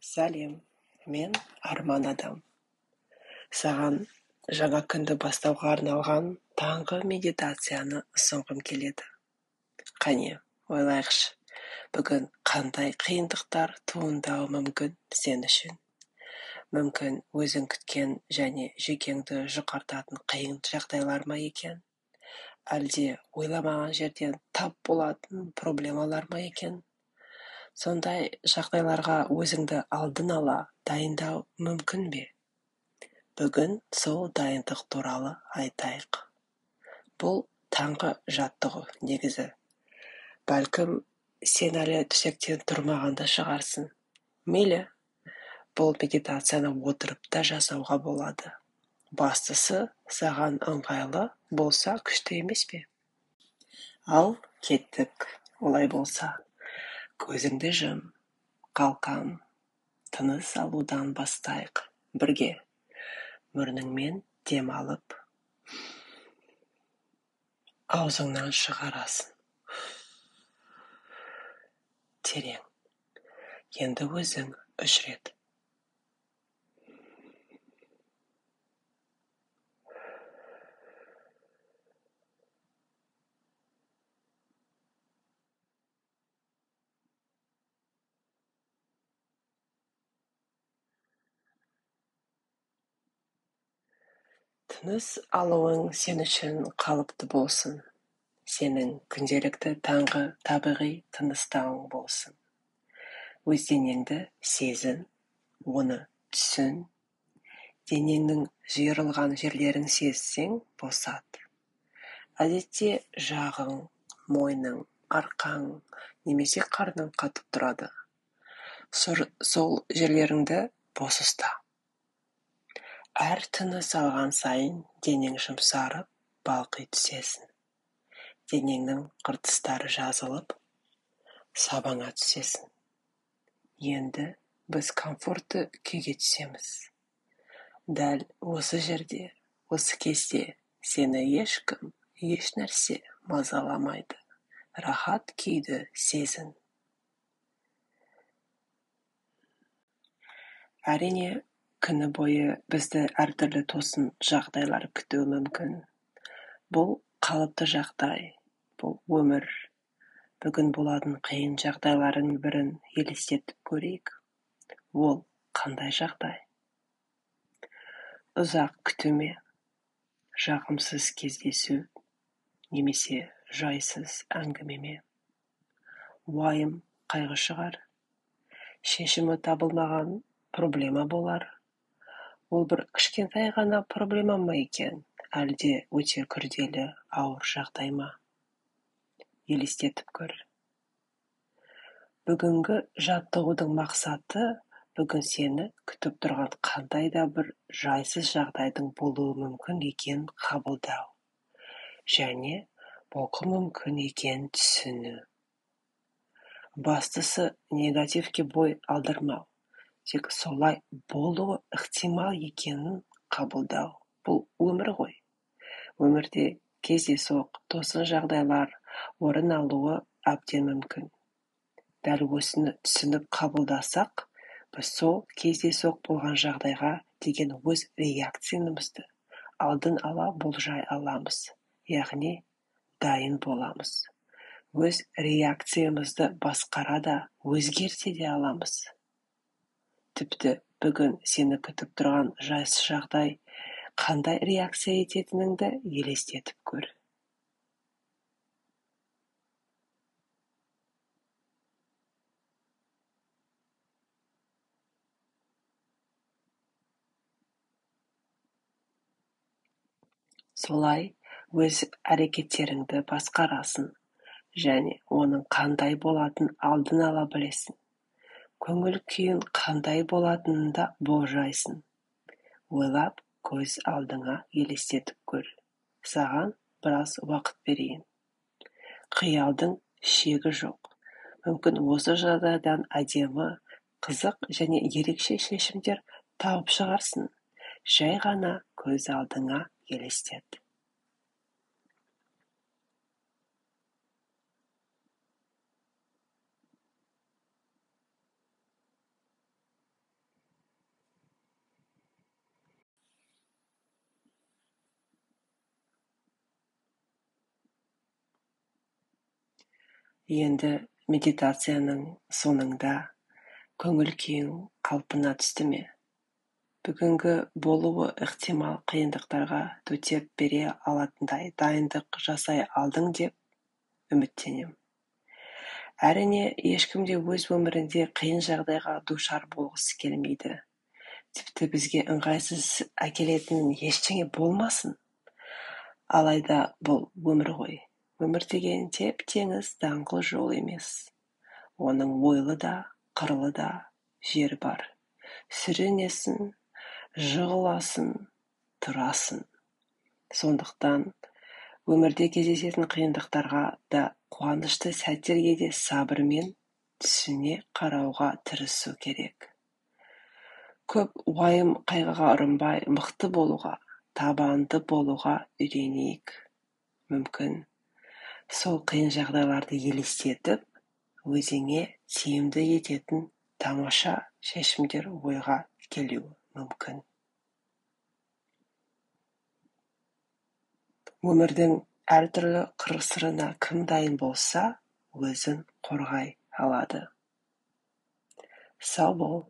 сәлем мен арман адам. Саған жаңа күнді бастауға арналған таңғы медитацияны ұсынғым келеді. Қане ойлайықшы бүгін қандай қиындықтар туындауы мүмкін сен үшін? Мүмкін өзің күткен және жүйкеңді жұқартатын қиын жағдайлар ма екен? Әлде ойламаған жерден тап болатын проблемалар ма екен? Сондай жағдайларға өзіңді алдын ала дайындау мүмкін бе? Бүгін сол дайындық туралы айтайық. Бұл таңғы жаттығу негізі. Бәлкім сен әлі төсектен тұрмаған да шығарсың. Мейлі бұл медитацияны отырып та жасауға болады. Бастысы саған ыңғайлы болса күшті емес пе? Ал кеттік олай болса. Көзіңді жым қалқам тыныс алудан бастайық. Бірге. Мұрныңмен дем алып аузыңнан шығарасың. Терең. Енді өзің үш рет. Тыныс алуың сен үшін қалыпты болсын сенің күнделікті таңғы табиғи тыныстауың болсын өз денеңді сезін оны түсін денеңнің жиырылған жерлерін сезсең босат әдетте жағың мойның арқаң немесе қарның қатып тұрады сол жерлеріңді бос ұста әр тыныс алған сайын денең жұмсарып балқи түсесің. Денеңнің қыртыстары жазылып сабаңа түсесің. Енді біз комфортты күйге түсеміз. Дәл осы жерде осы кезде сені ешкім еш нәрсе мазаламайды. Рахат күйді сезін. Әрине күні бойы бізді әртүрлі тосын жағдайлар күтуі мүмкін. Бұл қалыпты жағдай бұл өмір. Бүгін болатын қиын жағдайлардың бірін елестетіп көрейік. Ол қандай жағдай? Ұзақ күтуме жағымсыз кездесу немесе жайсыз әңгімеме. Уайым қайғы шығар. Шешімі табылмаған проблема болар. Ол бір кішкентай ғана проблема ма екен? Әлде өте күрделі ауыр жағдай ма? елестетіп көр. Бүгінгі жаттығудың мақсаты бүгін сені күтіп тұрған қандай да бір жайсыз жағдайдың болуы мүмкін екенін қабылдау және болуы мүмкін екенін түсіну. Бастысы негативке бой алдырмау. Тек солай болуы ықтимал екенін қабылдау бұл өмір ғой. Өмірде кездейсоқ тосын жағдайлар орын алуы әбден мүмкін. Дәл осыны түсініп қабылдасақ біз сол кездейсоқ болған жағдайға деген өз реакциямызды алдын ала болжай аламыз яғни дайын боламыз. Өз реакциямызды басқара да өзгерте де аламыз. Тіпті бүгін сені күтіп тұрған жайсыз жағдай қандай реакция ететініңді елестетіп көр. Солай өз әрекеттеріңді басқарасың және оның қандай болатын алдын ала білесің. Көңіл күйің қандай болатынын да болжайсың. Ойлап көз алдыңа елестетіп көр. Саған біраз уақыт берейін. Қиялдың шегі жоқ. Мүмкін осы жағдайдан әдемі қызық және ерекше шешімдер тауып шығарсың. Жай ғана көз алдыңа елестет. Енді медитацияның соңында көңіл күйің қалпына түсті ме? Бүгінгі болуы ықтимал қиындықтарға төтеп бере алатындай дайындық жасай алдың деп үміттенем. Әрине, ешкім де өз өмірінде қиын жағдайға душар болғысы келмейді. Тіпті бізге ыңғайсыз әкелетін ештеңе болмасын. Алайда бұл өмір ғой. Өмір деген теп-теңіз даңғыл жол емес. Оның ойлы да, қырлы да жері бар. Сүрінесің, жығыласың, тұрасың. Сондықтан өмірде кездесетін қиындықтарға да қуанышты сәттерге де сабырмен түсіне қарауға тырысу керек. Көп уайым қайғыға ұрынбай, мықты болуға, табанды болуға үйренейік. Мүмкін сол қиын жағдайларды елестетіп, өзіңе тиімді ететін тамаша шешімдер ойға келуі мүмкін. Өмірдің әртүрлі қыр-сырына кім дайын болса, өзін қорғай алады. Сау бол!